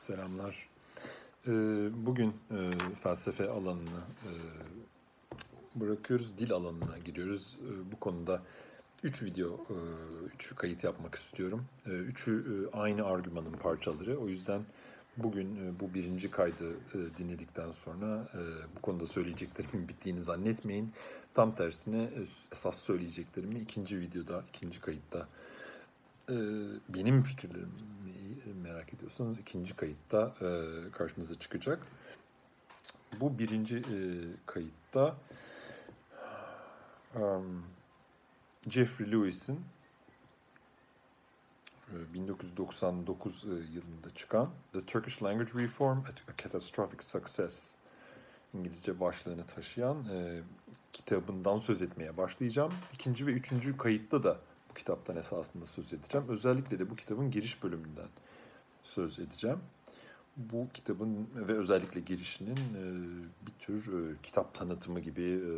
Selamlar. Ee, Bugün e, felsefe alanını e, bırakıyoruz, dil alanına giriyoruz. E, Bu konuda üç video, e, üç kayıt yapmak istiyorum. E, Üçü e, aynı argümanın parçaları. O yüzden bugün e, bu birinci kaydı e, dinledikten sonra e, bu konuda söyleyeceklerimin bittiğini zannetmeyin. Tam tersine e, esas söyleyeceklerimi ikinci videoda, ikinci kayıtta ee, benim fikirlerimi merak ediyorsanız ikinci kayıtta e, karşınıza çıkacak. Bu birinci e, kayıtta um, Jeffrey Lewis'in e, 1999 e, yılında çıkan The Turkish Language Reform, A Catastrophic Success İngilizce başlığını taşıyan e, kitabından söz etmeye başlayacağım. İkinci ve üçüncü kayıtta da bu kitaptan esasında söz edeceğim. Özellikle de bu kitabın giriş bölümünden söz edeceğim. Bu kitabın ve özellikle girişinin e, bir tür e, kitap tanıtımı gibi e,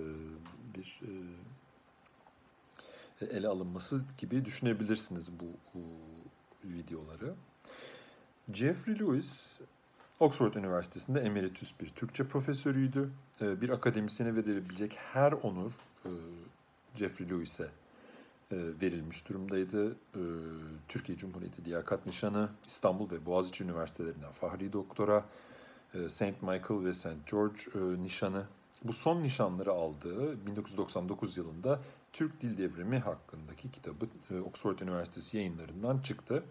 bir ele alınması gibi düşünebilirsiniz bu, videoları. Jeffrey Lewis Oxford Üniversitesi'nde emeritus bir Türkçe profesörüydü. Bir akademisyene verilebilecek her onur Jeffrey Lewis'e verilmiş durumdaydı. E, Türkiye Cumhuriyeti Liyakat Nişanı, İstanbul ve Boğaziçi Üniversitelerinden Fahri Doktora, e, St. Michael ve St. George e, nişanı. Bu son nişanları aldığı 1999 yılında Türk Dil Devrimi hakkındaki kitabı e, Oxford Üniversitesi yayınlarından çıktı.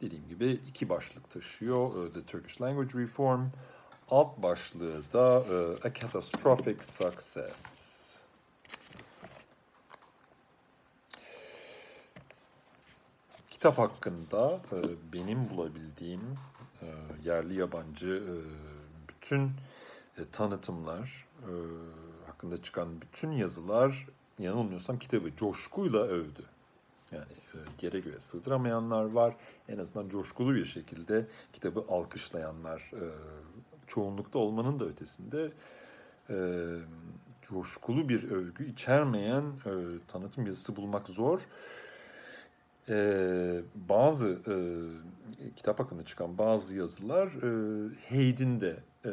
Dediğim gibi iki başlık taşıyor. E, The Turkish Language Reform, alt başlığı da e, A Catastrophic Success. Kitap hakkında e, benim bulabildiğim e, yerli yabancı e, bütün tanıtımlar hakkında çıkan bütün yazılar yanılmıyorsam kitabı coşkuyla övdü. Yani yere göre sığdıramayanlar var. En azından coşkulu bir şekilde kitabı alkışlayanlar çoğunlukta olmanın da ötesinde coşkulu bir övgü içermeyen tanıtım yazısı bulmak zor. Ee, bazı e, kitap hakkında çıkan bazı yazılar e, Hayden'de e,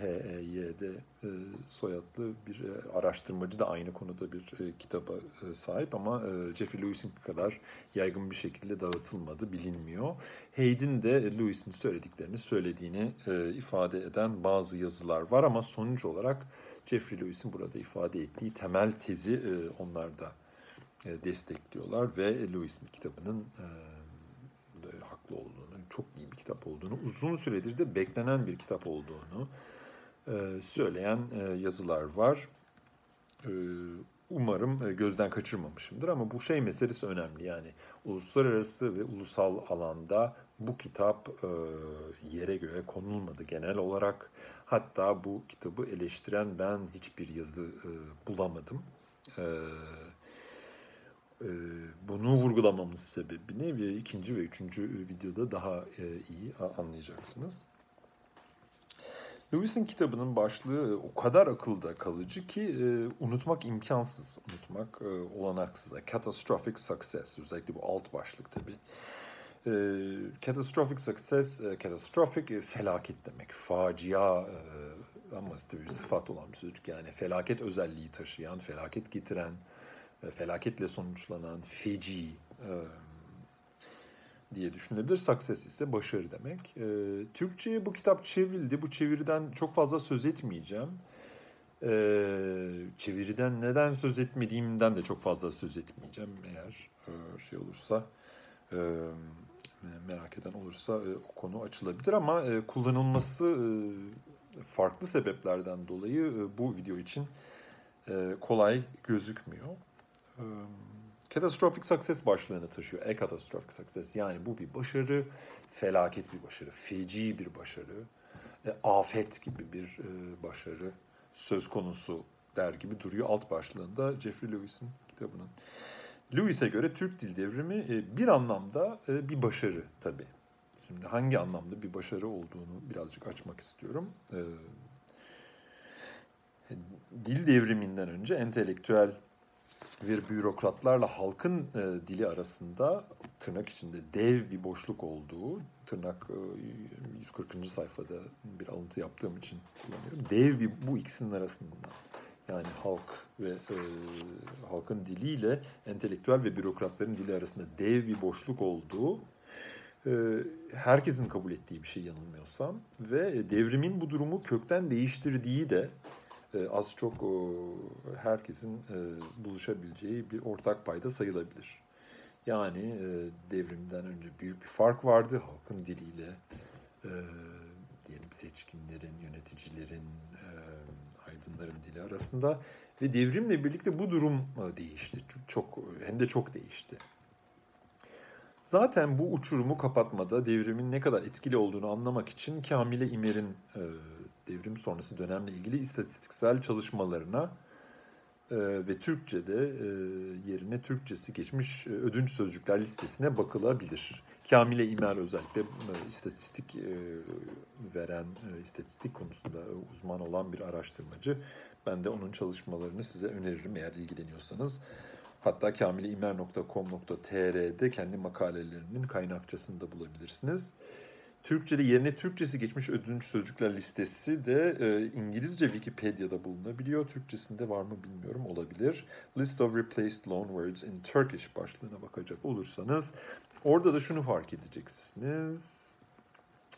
H-E-Y-D e, soyadlı bir e, araştırmacı da aynı konuda bir e, kitaba e, sahip ama e, Jeffrey Lewis'in kadar yaygın bir şekilde dağıtılmadı, bilinmiyor. Hayden de Lewis'in söylediklerini söylediğini e, ifade eden bazı yazılar var ama sonuç olarak Jeffrey Lewis'in burada ifade ettiği temel tezi e, onlarda e, destekliyorlar ve Lewis'in kitabının e, haklı olduğunu, çok iyi bir kitap olduğunu, uzun süredir de beklenen bir kitap olduğunu e, söyleyen e, yazılar var. E, umarım e, gözden kaçırmamışımdır ama bu şey meselesi önemli. Yani uluslararası ve ulusal alanda bu kitap e, yere göre konulmadı genel olarak. Hatta bu kitabı eleştiren ben hiçbir yazı e, bulamadım. E, ee, bunu vurgulamamız sebebini ve ikinci ve üçüncü videoda daha e, iyi anlayacaksınız. Lewis'in kitabının başlığı o kadar akılda kalıcı ki e, unutmak imkansız, unutmak e, olanaksız. A catastrophic success, özellikle bu alt başlık tabii. E, catastrophic success, e, catastrophic e, felaket demek, facia e, ama tabii bir sıfat olan bir sözcük yani felaket özelliği taşıyan, felaket getiren, felaketle sonuçlanan feci e, diye düşünülebilir. Success ise başarı demek. E, Türkçe'ye bu kitap çevrildi. Bu çeviriden çok fazla söz etmeyeceğim. E, çeviriden neden söz etmediğimden de çok fazla söz etmeyeceğim eğer e, şey olursa e, merak eden olursa e, o konu açılabilir ama e, kullanılması e, farklı sebeplerden dolayı e, bu video için e, kolay gözükmüyor. Catastrophic success başlığını taşıyor. A catastrophic success. Yani bu bir başarı, felaket bir başarı, feci bir başarı, e, afet gibi bir e, başarı söz konusu der gibi duruyor alt başlığında Jeffrey Lewis'in kitabının. Lewis'e göre Türk Dil Devrimi e, bir anlamda e, bir başarı tabii. Şimdi hangi anlamda bir başarı olduğunu birazcık açmak istiyorum. E, dil devriminden önce entelektüel bir bürokratlarla halkın e, dili arasında tırnak içinde dev bir boşluk olduğu tırnak e, 140. sayfada bir alıntı yaptığım için kullanıyorum. Dev bir bu ikisinin arasında yani halk ve e, halkın diliyle entelektüel ve bürokratların dili arasında dev bir boşluk olduğu e, herkesin kabul ettiği bir şey yanılmıyorsam ve devrimin bu durumu kökten değiştirdiği de az çok e, herkesin e, buluşabileceği bir ortak payda sayılabilir. Yani e, devrimden önce büyük bir fark vardı halkın diliyle, e, diyelim seçkinlerin, yöneticilerin, e, aydınların dili arasında ve devrimle birlikte bu durum e, değişti. Çok hem de çok değişti. Zaten bu uçurumu kapatmada devrimin ne kadar etkili olduğunu anlamak için Kamile İmer'in e, devrim sonrası dönemle ilgili istatistiksel çalışmalarına e, ve Türkçe'de e, yerine Türkçesi geçmiş e, ödünç sözcükler listesine bakılabilir. Kamile İmer özellikle e, istatistik e, veren, e, istatistik konusunda uzman olan bir araştırmacı. Ben de onun çalışmalarını size öneririm eğer ilgileniyorsanız. Hatta kamileimer.com.tr'de kendi makalelerinin kaynakçasını da bulabilirsiniz. Türkçe'de yerine Türkçesi geçmiş ödünç sözcükler listesi de e, İngilizce Wikipedia'da bulunabiliyor. Türkçesinde var mı bilmiyorum olabilir. List of replaced loan words in Turkish başlığına bakacak olursanız orada da şunu fark edeceksiniz.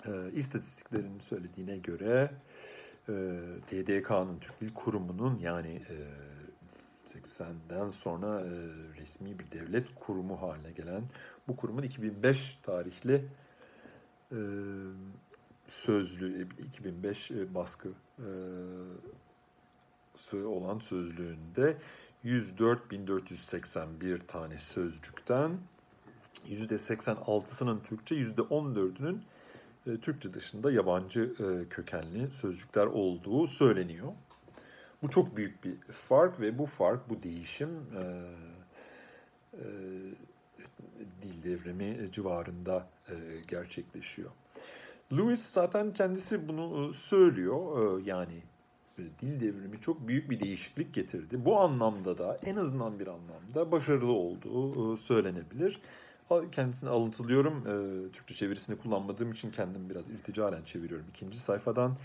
E, istatistiklerin söylediğine göre e, TDK'nın, Türk Dil Kurumu'nun yani e, 80'den sonra e, resmi bir devlet kurumu haline gelen bu kurumun 2005 tarihli e, sözlüğü 2005 e, baskısı olan sözlüğünde 104.481 tane sözcükten %86'sının Türkçe, %14'ünün e, Türkçe dışında yabancı e, kökenli sözcükler olduğu söyleniyor. Bu çok büyük bir fark ve bu fark, bu değişim e, e, dil devrimi civarında e, gerçekleşiyor. Lewis zaten kendisi bunu e, söylüyor. E, yani e, dil devrimi çok büyük bir değişiklik getirdi. Bu anlamda da en azından bir anlamda başarılı olduğu e, söylenebilir. Kendisini alıntılıyorum. E, Türkçe çevirisini kullanmadığım için kendim biraz irticalen çeviriyorum ikinci sayfadan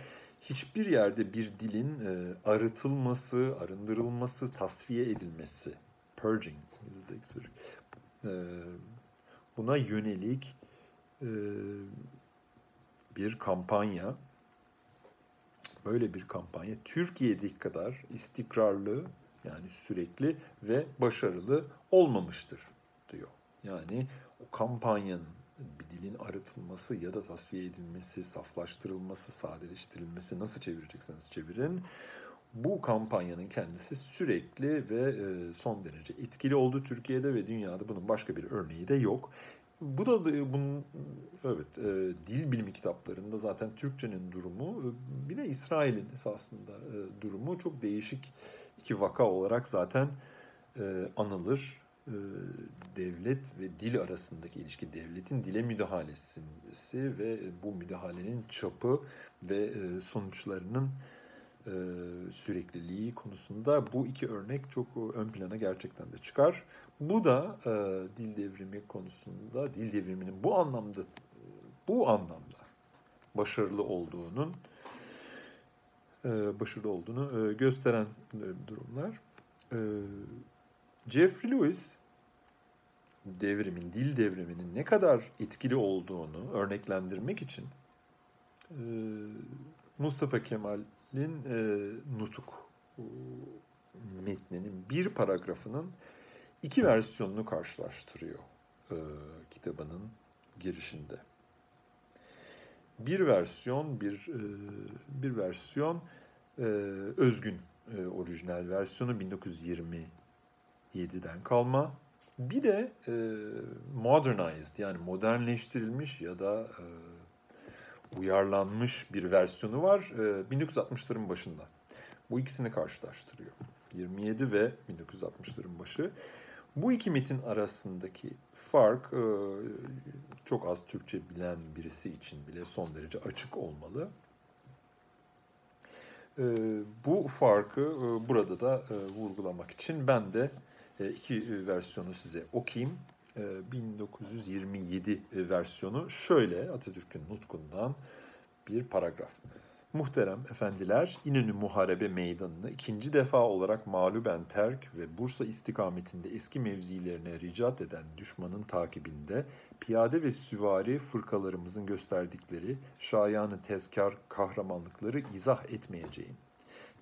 hiçbir yerde bir dilin e, arıtılması, arındırılması, tasfiye edilmesi, purging e, buna yönelik e, bir kampanya, böyle bir kampanya Türkiye'deki kadar istikrarlı yani sürekli ve başarılı olmamıştır diyor. Yani o kampanyanın bir dilin arıtılması ya da tasfiye edilmesi, saflaştırılması, sadeleştirilmesi nasıl çevirecekseniz çevirin. Bu kampanyanın kendisi sürekli ve e, son derece etkili oldu Türkiye'de ve dünyada bunun başka bir örneği de yok. Bu da bunun evet e, dil bilimi kitaplarında zaten Türkçenin durumu e, bir de İsrail'in esasında durumu çok değişik iki vaka olarak zaten anılır. E, devlet ve dil arasındaki ilişki, devletin dile müdahalesi ve bu müdahalenin çapı ve e, sonuçlarının e, sürekliliği konusunda bu iki örnek çok ön plana gerçekten de çıkar. Bu da dil devrimi konusunda, dil devriminin bu anlamda bu anlamda başarılı olduğunun başarılı olduğunu gösteren durumlar. Jeffrey Lewis devrimin, dil devriminin ne kadar etkili olduğunu örneklendirmek için e, Mustafa Kemal'in e, Nutuk e, metninin bir paragrafının iki versiyonunu karşılaştırıyor kitabının girişinde. Bir versiyon, bir bir versiyon özgün orijinal versiyonu 1920 7'den kalma. Bir de e, modernized yani modernleştirilmiş ya da e, uyarlanmış bir versiyonu var e, 1960'ların başında. Bu ikisini karşılaştırıyor. 27 ve 1960'ların başı. Bu iki metin arasındaki fark e, çok az Türkçe bilen birisi için bile son derece açık olmalı. E, bu farkı e, burada da e, vurgulamak için ben de iki versiyonu size okuyayım. E, 1927 versiyonu şöyle Atatürk'ün nutkundan bir paragraf. Muhterem efendiler, İnönü Muharebe Meydanı'nı ikinci defa olarak mağluben terk ve Bursa istikametinde eski mevzilerine ricat eden düşmanın takibinde piyade ve süvari fırkalarımızın gösterdikleri şayanı tezkar kahramanlıkları izah etmeyeceğim.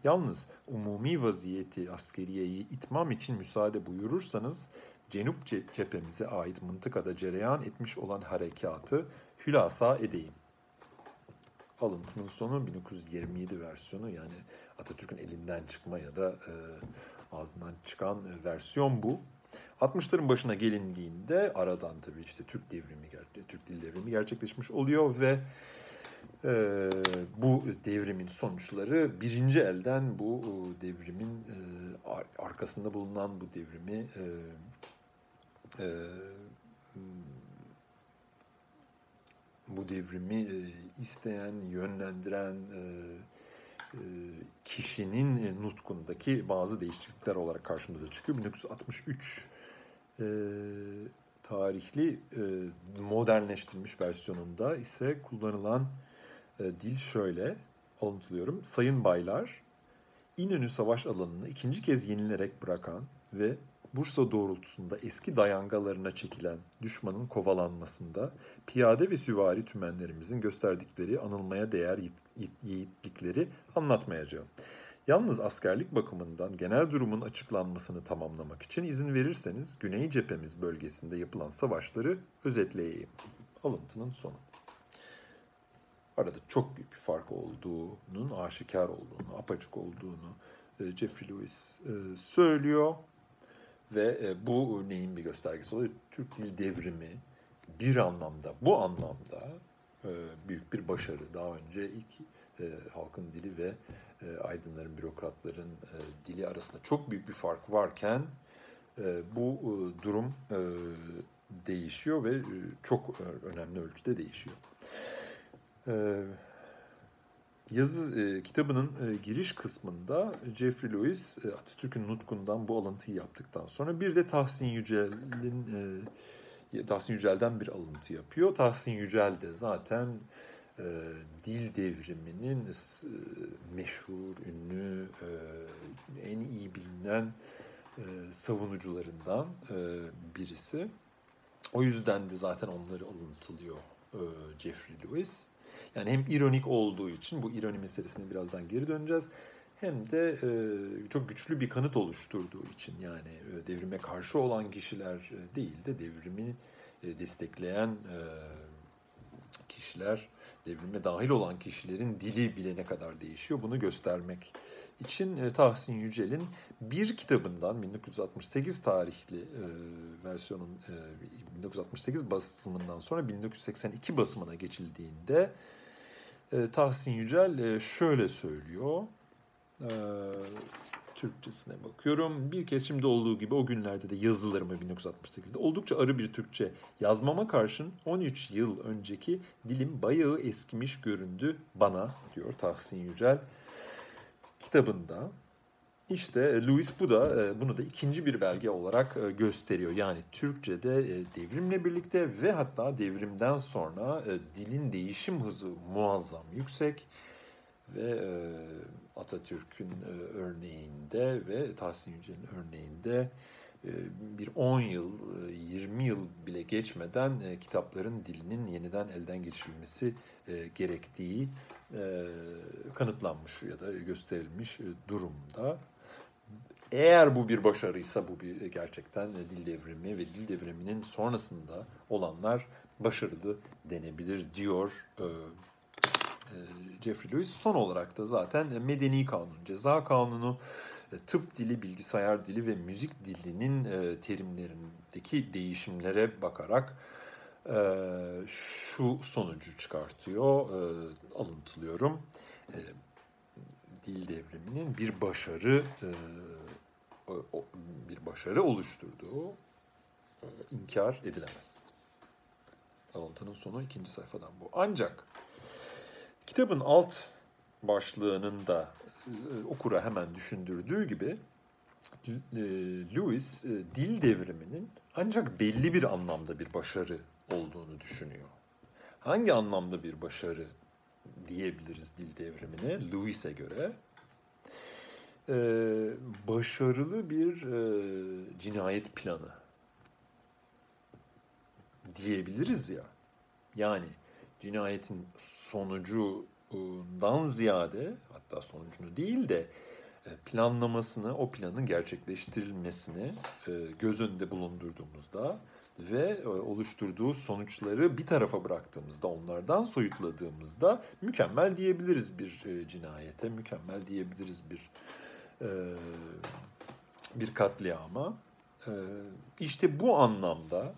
Yalnız umumi vaziyeti askeriyeyi itmam için müsaade buyurursanız Cenup cephemize ait mıntıkada cereyan etmiş olan harekatı hülasa edeyim alıntının sonu 1927 versiyonu yani Atatürk'ün elinden çıkma ya da e, ağzından çıkan e, versiyon bu. 60'ların başına gelindiğinde aradan tabii işte Türk devrimi, Türk dil devrimi gerçekleşmiş oluyor ve e, bu devrimin sonuçları birinci elden bu e, devrimin e, arkasında bulunan bu devrimi e, e, bu devrimi e, isteyen, yönlendiren e, e, kişinin e, nutkundaki bazı değişiklikler olarak karşımıza çıkıyor. 1963 e, tarihli e, modernleştirilmiş versiyonunda ise kullanılan e, dil şöyle alıntılıyorum. Sayın baylar, İnönü savaş alanını ikinci kez yenilerek bırakan ve Bursa doğrultusunda eski dayangalarına çekilen düşmanın kovalanmasında piyade ve süvari tümenlerimizin gösterdikleri anılmaya değer yiğitlikleri anlatmayacağım. Yalnız askerlik bakımından genel durumun açıklanmasını tamamlamak için izin verirseniz Güney cephemiz bölgesinde yapılan savaşları özetleyeyim. Alıntının sonu. Arada çok büyük bir fark olduğunun aşikar olduğunu, apaçık olduğunu e, Jeffrey Lewis e, söylüyor. Ve e, bu neyin bir göstergesi oluyor? Türk dil devrimi bir anlamda, bu anlamda e, büyük bir başarı. Daha önce ilk e, halkın dili ve aydınların, bürokratların dili arasında çok büyük bir fark varken bu durum değişiyor ve çok önemli ölçüde değişiyor. E, Yazı e, kitabının e, giriş kısmında Jeffrey Lewis e, Atatürk'ün nutkundan bu alıntıyı yaptıktan sonra bir de Tahsin Yücel'in e, Tahsin Yücel'den bir alıntı yapıyor. Tahsin Yücel de zaten e, dil devriminin e, meşhur, ünlü, e, en iyi bilinen e, savunucularından e, birisi. O yüzden de zaten onları alıntılıyor e, Jeffrey Lewis. Yani hem ironik olduğu için bu ironi meselesine birazdan geri döneceğiz. Hem de e, çok güçlü bir kanıt oluşturduğu için yani e, devrime karşı olan kişiler e, değil de devrimi e, destekleyen e, kişiler, devrime dahil olan kişilerin dili bile ne kadar değişiyor bunu göstermek için e, Tahsin Yücel'in bir kitabından 1968 tarihli e, versiyonun e, 1968 basımından sonra 1982 basımına geçildiğinde e, Tahsin Yücel e, şöyle söylüyor. E, Türkçesine bakıyorum. Bir kez şimdi olduğu gibi o günlerde de yazılarımı 1968'de oldukça arı bir Türkçe yazmama karşın 13 yıl önceki dilim bayağı eskimiş göründü bana diyor Tahsin Yücel kitabında. İşte e, Louis bu da e, bunu da ikinci bir belge olarak e, gösteriyor. Yani Türkçe'de devrimle birlikte ve hatta devrimden sonra dilin değişim hızı muazzam yüksek ve Atatürk'ün örneğinde ve Tahsin Yücel'in örneğinde bir 10 yıl, 20 yıl bile geçmeden kitapların dilinin yeniden elden geçirilmesi gerektiği kanıtlanmış ya da gösterilmiş durumda. Eğer bu bir başarıysa bu bir gerçekten dil devrimi ve dil devriminin sonrasında olanlar başarılı denebilir diyor e, e, Jeffrey Lewis. Son olarak da zaten medeni kanun, ceza kanunu, e, tıp dili, bilgisayar dili ve müzik dilinin terimlerindeki değişimlere bakarak şu sonucu çıkartıyor, alıntılıyorum. Dil devriminin bir başarı bir başarı oluşturduğu e, inkar edilemez. Alıntının sonu ikinci sayfadan bu. Ancak kitabın alt başlığının da e, okura hemen düşündürdüğü gibi e, Lewis e, dil devriminin ancak belli bir anlamda bir başarı olduğunu düşünüyor. Hangi anlamda bir başarı diyebiliriz dil devrimine Lewis'e göre? Ee, başarılı bir e, cinayet planı diyebiliriz ya. Yani cinayetin sonucundan ziyade hatta sonucunu değil de e, planlamasını, o planın gerçekleştirilmesini e, göz önünde bulundurduğumuzda ve e, oluşturduğu sonuçları bir tarafa bıraktığımızda, onlardan soyutladığımızda mükemmel diyebiliriz bir cinayete, mükemmel diyebiliriz bir bir katliama. İşte bu anlamda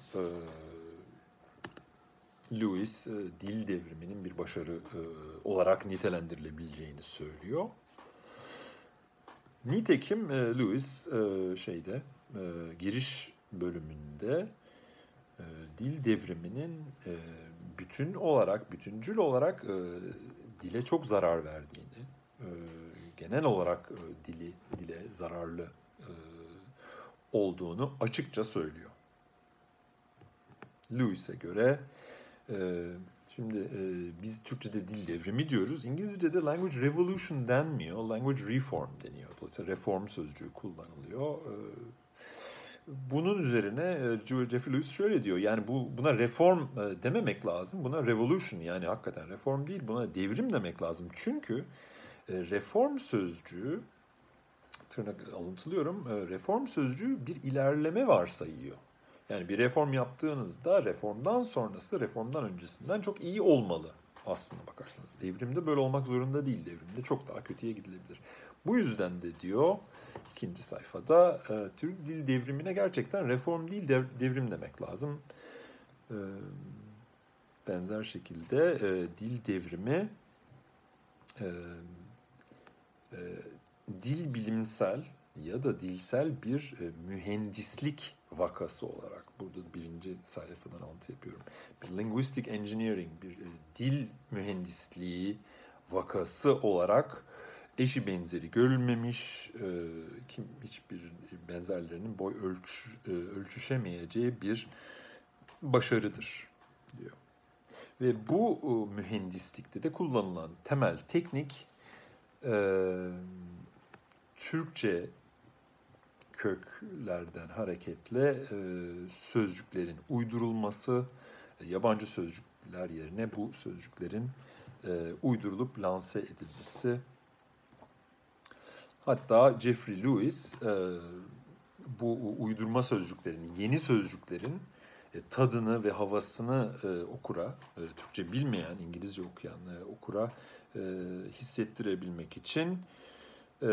Lewis dil devriminin bir başarı olarak nitelendirilebileceğini söylüyor. Nitekim e, Lewis e, şeyde e, giriş bölümünde e, dil devriminin e, bütün olarak, bütüncül olarak e, dile çok zarar verdiğini, e, genel olarak e, dili dile zararlı e, olduğunu açıkça söylüyor. Lewis'e göre e, Şimdi e, biz Türkçe'de dil devrimi diyoruz. İngilizce'de language revolution denmiyor. Language reform deniyor. Dolayısıyla reform sözcüğü kullanılıyor. E, bunun üzerine e, Jeffrey Lewis şöyle diyor. Yani bu buna reform e, dememek lazım. Buna revolution yani hakikaten reform değil. Buna devrim demek lazım. Çünkü reform sözcüğü tırnak alıntılıyorum. E, reform sözcüğü bir ilerleme varsayıyor. Yani bir reform yaptığınızda reformdan sonrası reformdan öncesinden çok iyi olmalı aslında bakarsanız. Devrimde böyle olmak zorunda değil. Devrimde çok daha kötüye gidilebilir. Bu yüzden de diyor ikinci sayfada e, Türk dil devrimine gerçekten reform değil dev, devrim demek lazım. E, benzer şekilde e, dil devrimi e, dil bilimsel ya da dilsel bir e, mühendislik vakası olarak burada birinci sayfadan alıntı yapıyorum. Bir linguistic engineering, bir e, dil mühendisliği vakası olarak eşi benzeri görülmemiş, e, kim hiçbir benzerlerinin boy ölç, e, ölçüşemeyeceği bir başarıdır diyor. Ve bu e, mühendislikte de kullanılan temel teknik e, Türkçe köklerden hareketle e, sözcüklerin uydurulması, e, yabancı sözcükler yerine bu sözcüklerin e, uydurulup lanse edilmesi. Hatta Jeffrey Lewis e, bu uydurma sözcüklerin, yeni sözcüklerin e, tadını ve havasını e, okura, e, Türkçe bilmeyen, İngilizce okuyan e, okura e, hissettirebilmek için ee,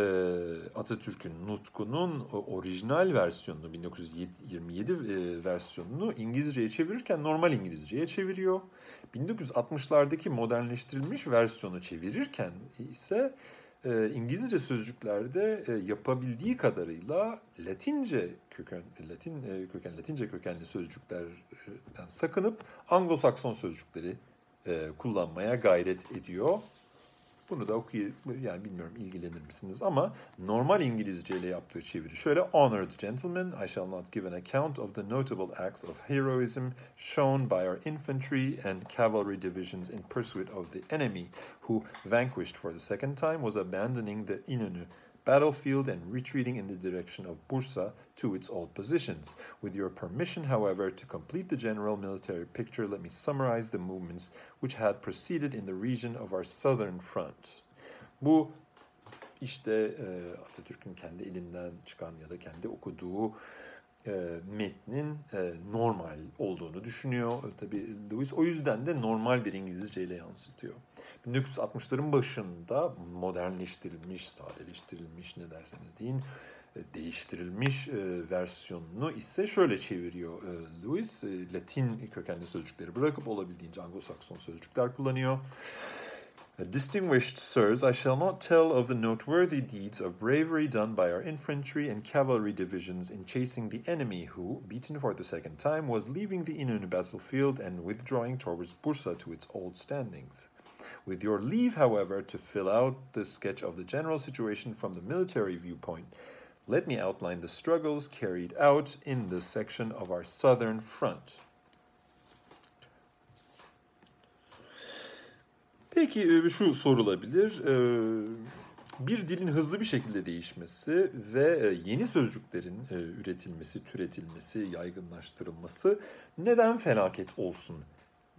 Atatürk'ün nutkunun orijinal versiyonunu 1927 e, versiyonunu İngilizceye çevirirken normal İngilizceye çeviriyor. 1960'lardaki modernleştirilmiş versiyonu çevirirken ise e, İngilizce sözcüklerde e, yapabildiği kadarıyla Latince köken Latin köken Latince kökenli sözcüklerden sakınıp Anglo-Sakson sözcükleri kullanmaya gayret ediyor. Bunu da okuyup yani bilmiyorum ilgilenir misiniz ama normal İngilizce ile yaptığı çeviri. Şöyle Honored gentlemen, I shall not give an account of the notable acts of heroism shown by our infantry and cavalry divisions in pursuit of the enemy who, vanquished for the second time, was abandoning the Inonu battlefield and retreating in the direction of Bursa to its old positions. With your permission, however, to complete the general military picture, let me summarize the movements which had proceeded in the region of our southern front. Bu işte Atatürk'ün kendi elinden çıkan ya da kendi okuduğu e, metnin e, normal olduğunu düşünüyor. E, tabii Lewis o yüzden de normal bir İngilizce ile yansıtıyor. 1960'ların başında modernleştirilmiş, sadeleştirilmiş ne derseniz deyin, değiştirilmiş versiyonunu ise şöyle çeviriyor e, Lewis. Latin kökenli sözcükleri bırakıp olabildiğince Anglo-Sakson sözcükler kullanıyor. Distinguished sirs, I shall not tell of the noteworthy deeds of bravery done by our infantry and cavalry divisions in chasing the enemy who, beaten for the second time, was leaving the Innu battlefield and withdrawing towards Bursa to its old standings. With your leave, however, to fill out the sketch of the general situation from the military viewpoint, Let me outline the struggles carried out in the section of our southern front. Peki e, şu sorulabilir. E, Bir dilin hızlı bir şekilde değişmesi ve e, yeni sözcüklerin üretilmesi, türetilmesi, yaygınlaştırılması neden felaket olsun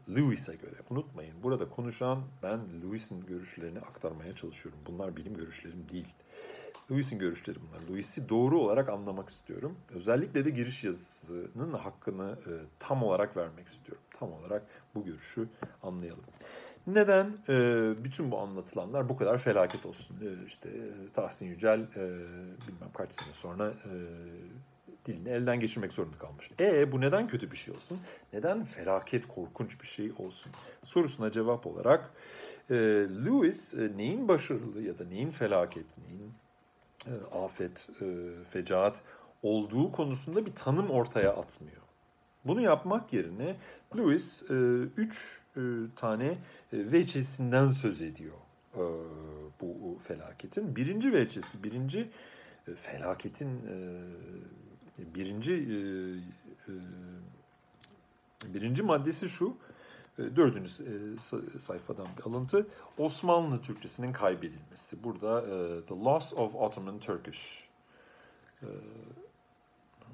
Lewis'e göre? Unutmayın burada konuşan ben Lewis'in görüşlerini aktarmaya çalışıyorum. Bunlar benim görüşlerim değil. Lewis'in görüşleri bunlar. Lewis'i doğru olarak anlamak istiyorum. Özellikle de giriş yazısının hakkını tam olarak vermek istiyorum. Tam olarak bu görüşü anlayalım. Neden e, bütün bu anlatılanlar bu kadar felaket olsun? E, işte Tahsin Yücel e, bilmem kaç sene sonra e, dilini elden geçirmek zorunda kalmış. E bu neden kötü bir şey olsun? Neden felaket, korkunç bir şey olsun? Sorusuna cevap olarak e, Lewis e, neyin başarılı ya da neyin felaket, neyin e, afet, e, fecaat olduğu konusunda bir tanım ortaya atmıyor. Bunu yapmak yerine Lewis e, üç e, tane e, veçesinden söz ediyor e, bu felaketin. Birinci veçesi, birinci e, felaketin e, birinci e, e, birinci maddesi şu. E, dördüncü e, sa- sayfadan bir alıntı. Osmanlı Türkçesinin kaybedilmesi. Burada e, The Loss of Ottoman Turkish. E,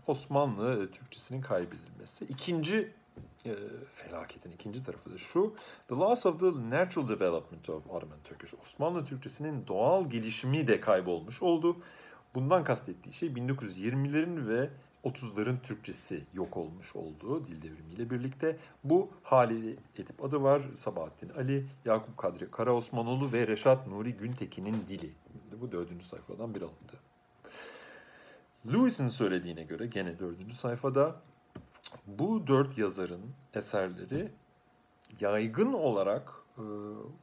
Osmanlı Türkçesinin kaybedilmesi. İkinci e, felaketin ikinci tarafı da şu. The loss of the natural development of Ottoman Turkish. Osmanlı Türkçesinin doğal gelişimi de kaybolmuş oldu. Bundan kastettiği şey 1920'lerin ve 30'ların Türkçesi yok olmuş olduğu dil devrimiyle birlikte. Bu Halide Edip adı var. Sabahattin Ali, Yakup Kadri Karaosmanoğlu ve Reşat Nuri Güntekin'in dili. Bu dördüncü sayfadan bir alıntı. Lewis'in söylediğine göre gene dördüncü sayfada bu dört yazarın eserleri yaygın olarak e,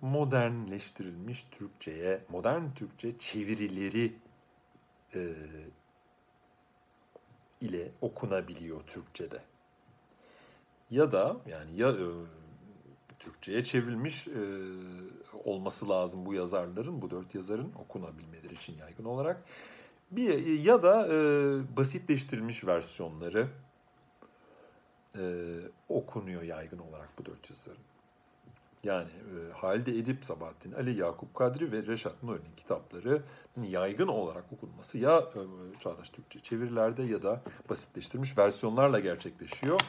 modernleştirilmiş Türkçe'ye, modern Türkçe çevirileri e, ile okunabiliyor Türkçe'de. Ya da yani ya e, Türkçe'ye çevrilmiş olması lazım bu yazarların, bu dört yazarın okunabilmeleri için yaygın olarak. Bir ya da basitleştirilmiş versiyonları e, okunuyor yaygın olarak bu dört yazarın. Yani e, Halide Edip, Sabahattin Ali, Yakup Kadri ve Reşat Nuri'nin kitapları yaygın olarak okunması ya e, Çağdaş Türkçe çevirilerde ya da basitleştirilmiş versiyonlarla gerçekleşiyor.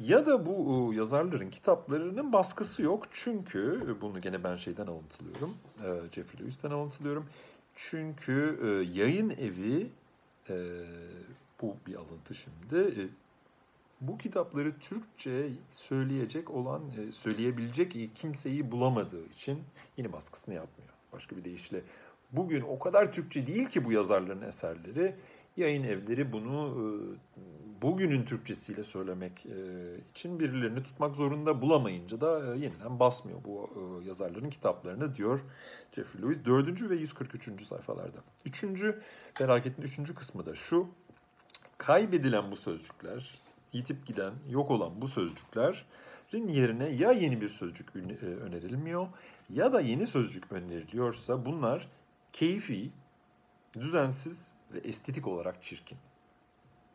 Ya da bu e, yazarların kitaplarının baskısı yok. Çünkü e, bunu gene ben şeyden alıntılıyorum. E, Jeffrey Lewis'ten alıntılıyorum. Çünkü e, yayın evi e, bu bir alıntı şimdi. E, bu kitapları Türkçe söyleyecek olan, e, söyleyebilecek kimseyi bulamadığı için yeni baskısını yapmıyor. Başka bir deyişle bugün o kadar Türkçe değil ki bu yazarların eserleri. Yayın evleri bunu e, bugünün Türkçesiyle söylemek e, için birilerini tutmak zorunda bulamayınca da yeniden basmıyor bu yazarların kitaplarını diyor Jeffrey Lewis. Dördüncü ve 143. sayfalarda. Üçüncü felaketin üçüncü kısmı da şu. Kaybedilen bu sözcükler, yitip giden, yok olan bu sözcüklerin yerine ya yeni bir sözcük önerilmiyor ya da yeni sözcük öneriliyorsa bunlar keyfi, düzensiz ve estetik olarak çirkin.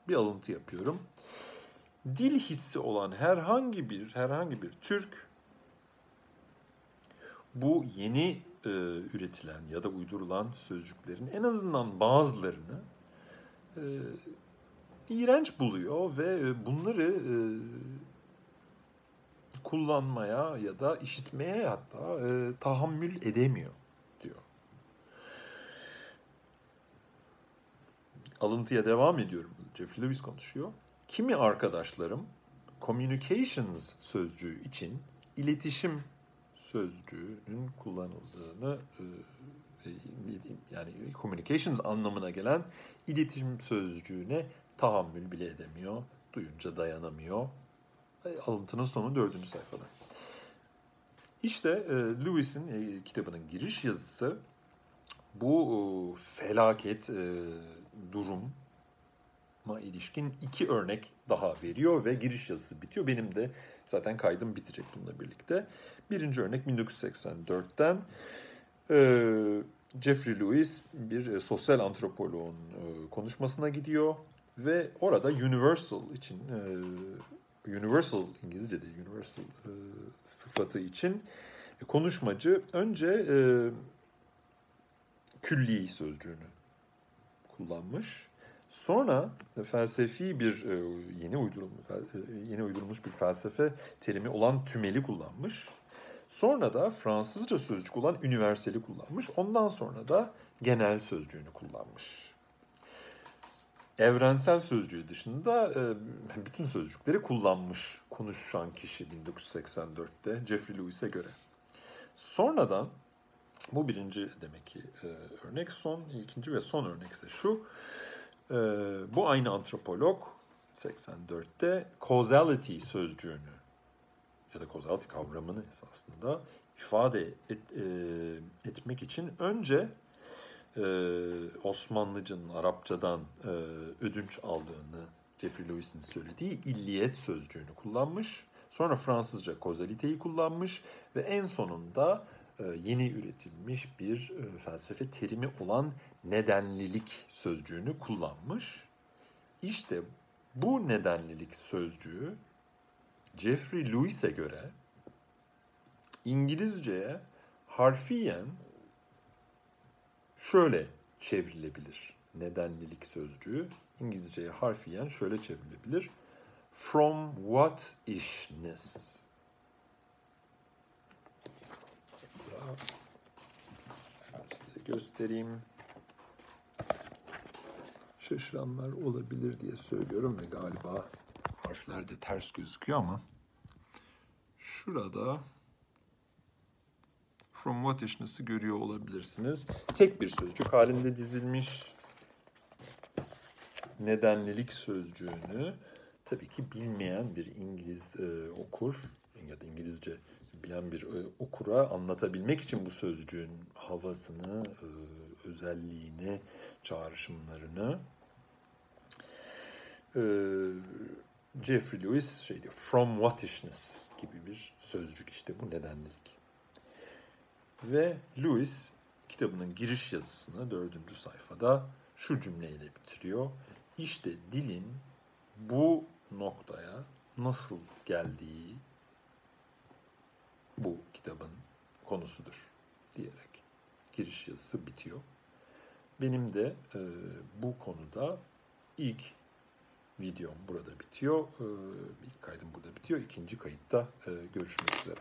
Bir alıntı yapıyorum. Dil hissi olan herhangi bir herhangi bir Türk bu yeni e, üretilen ya da uydurulan sözcüklerin en azından bazılarını e, iğrenç buluyor ve bunları e, kullanmaya ya da işitmeye hatta e, tahammül edemiyor diyor. Alıntıya devam ediyorum. Jeffrey Lewis konuşuyor. Kimi arkadaşlarım communications sözcüğü için iletişim sözcüğünün kullanıldığını e, yani communications anlamına gelen iletişim sözcüğüne tahammül bile edemiyor. Duyunca dayanamıyor. Alıntının sonu dördüncü sayfada. İşte e, Lewis'in e, kitabının giriş yazısı bu e, felaket e, duruma ilişkin iki örnek daha veriyor ve giriş yazısı bitiyor. Benim de zaten kaydım bitecek bununla birlikte. Birinci örnek 1984'ten. E, Jeffrey Lewis bir sosyal antropoloğun konuşmasına gidiyor ve orada Universal için e, Universal İngilizce'de Universal e, sıfatı için konuşmacı önce e, külli sözcüğünü kullanmış. Sonra felsefi bir yeni uydurulmuş yeni uydurulmuş bir felsefe terimi olan tümeli kullanmış. Sonra da Fransızca sözcük olan üniverseli kullanmış. Ondan sonra da genel sözcüğünü kullanmış. Evrensel sözcüğü dışında e, bütün sözcükleri kullanmış konuşan kişi 1984'te Jeffrey Lewis'e göre. Sonradan bu birinci demek ki e, örnek son, ikinci ve son örnek ise şu. E, bu aynı antropolog 84'te causality sözcüğünü ya da causality kavramını esasında ifade et, etmek için önce e, Osmanlıca'nın Arapçadan e, ödünç aldığını Jeffrey Lewis'in söylediği illiyet sözcüğünü kullanmış. Sonra Fransızca kozaliteyi kullanmış ve en sonunda e, yeni üretilmiş bir e, felsefe terimi olan nedenlilik sözcüğünü kullanmış. İşte bu nedenlilik sözcüğü Jeffrey Lewis'e göre İngilizceye harfiyen şöyle çevrilebilir. Nedenlilik sözcüğü İngilizceye harfiyen şöyle çevrilebilir. From what ishness. Size göstereyim. Şaşıranlar olabilir diye söylüyorum ve galiba harfler de ters gözüküyor ama şurada from what ishness'ı görüyor olabilirsiniz. Tek bir sözcük halinde dizilmiş nedenlilik sözcüğünü tabii ki bilmeyen bir İngiliz e, okur ya da İngilizce bilen bir e, okura anlatabilmek için bu sözcüğün havasını, e, özelliğini, çağrışımlarını e, Jeffrey Lewis şey diyor, from whatishness gibi bir sözcük işte bu nedenlilik. Ve Lewis kitabının giriş yazısını dördüncü sayfada şu cümleyle bitiriyor. İşte dilin bu noktaya nasıl geldiği bu kitabın konusudur diyerek giriş yazısı bitiyor. Benim de e, bu konuda ilk videom burada bitiyor. E, ilk kaydım burada bitiyor. İkinci kayıtta e, görüşmek üzere.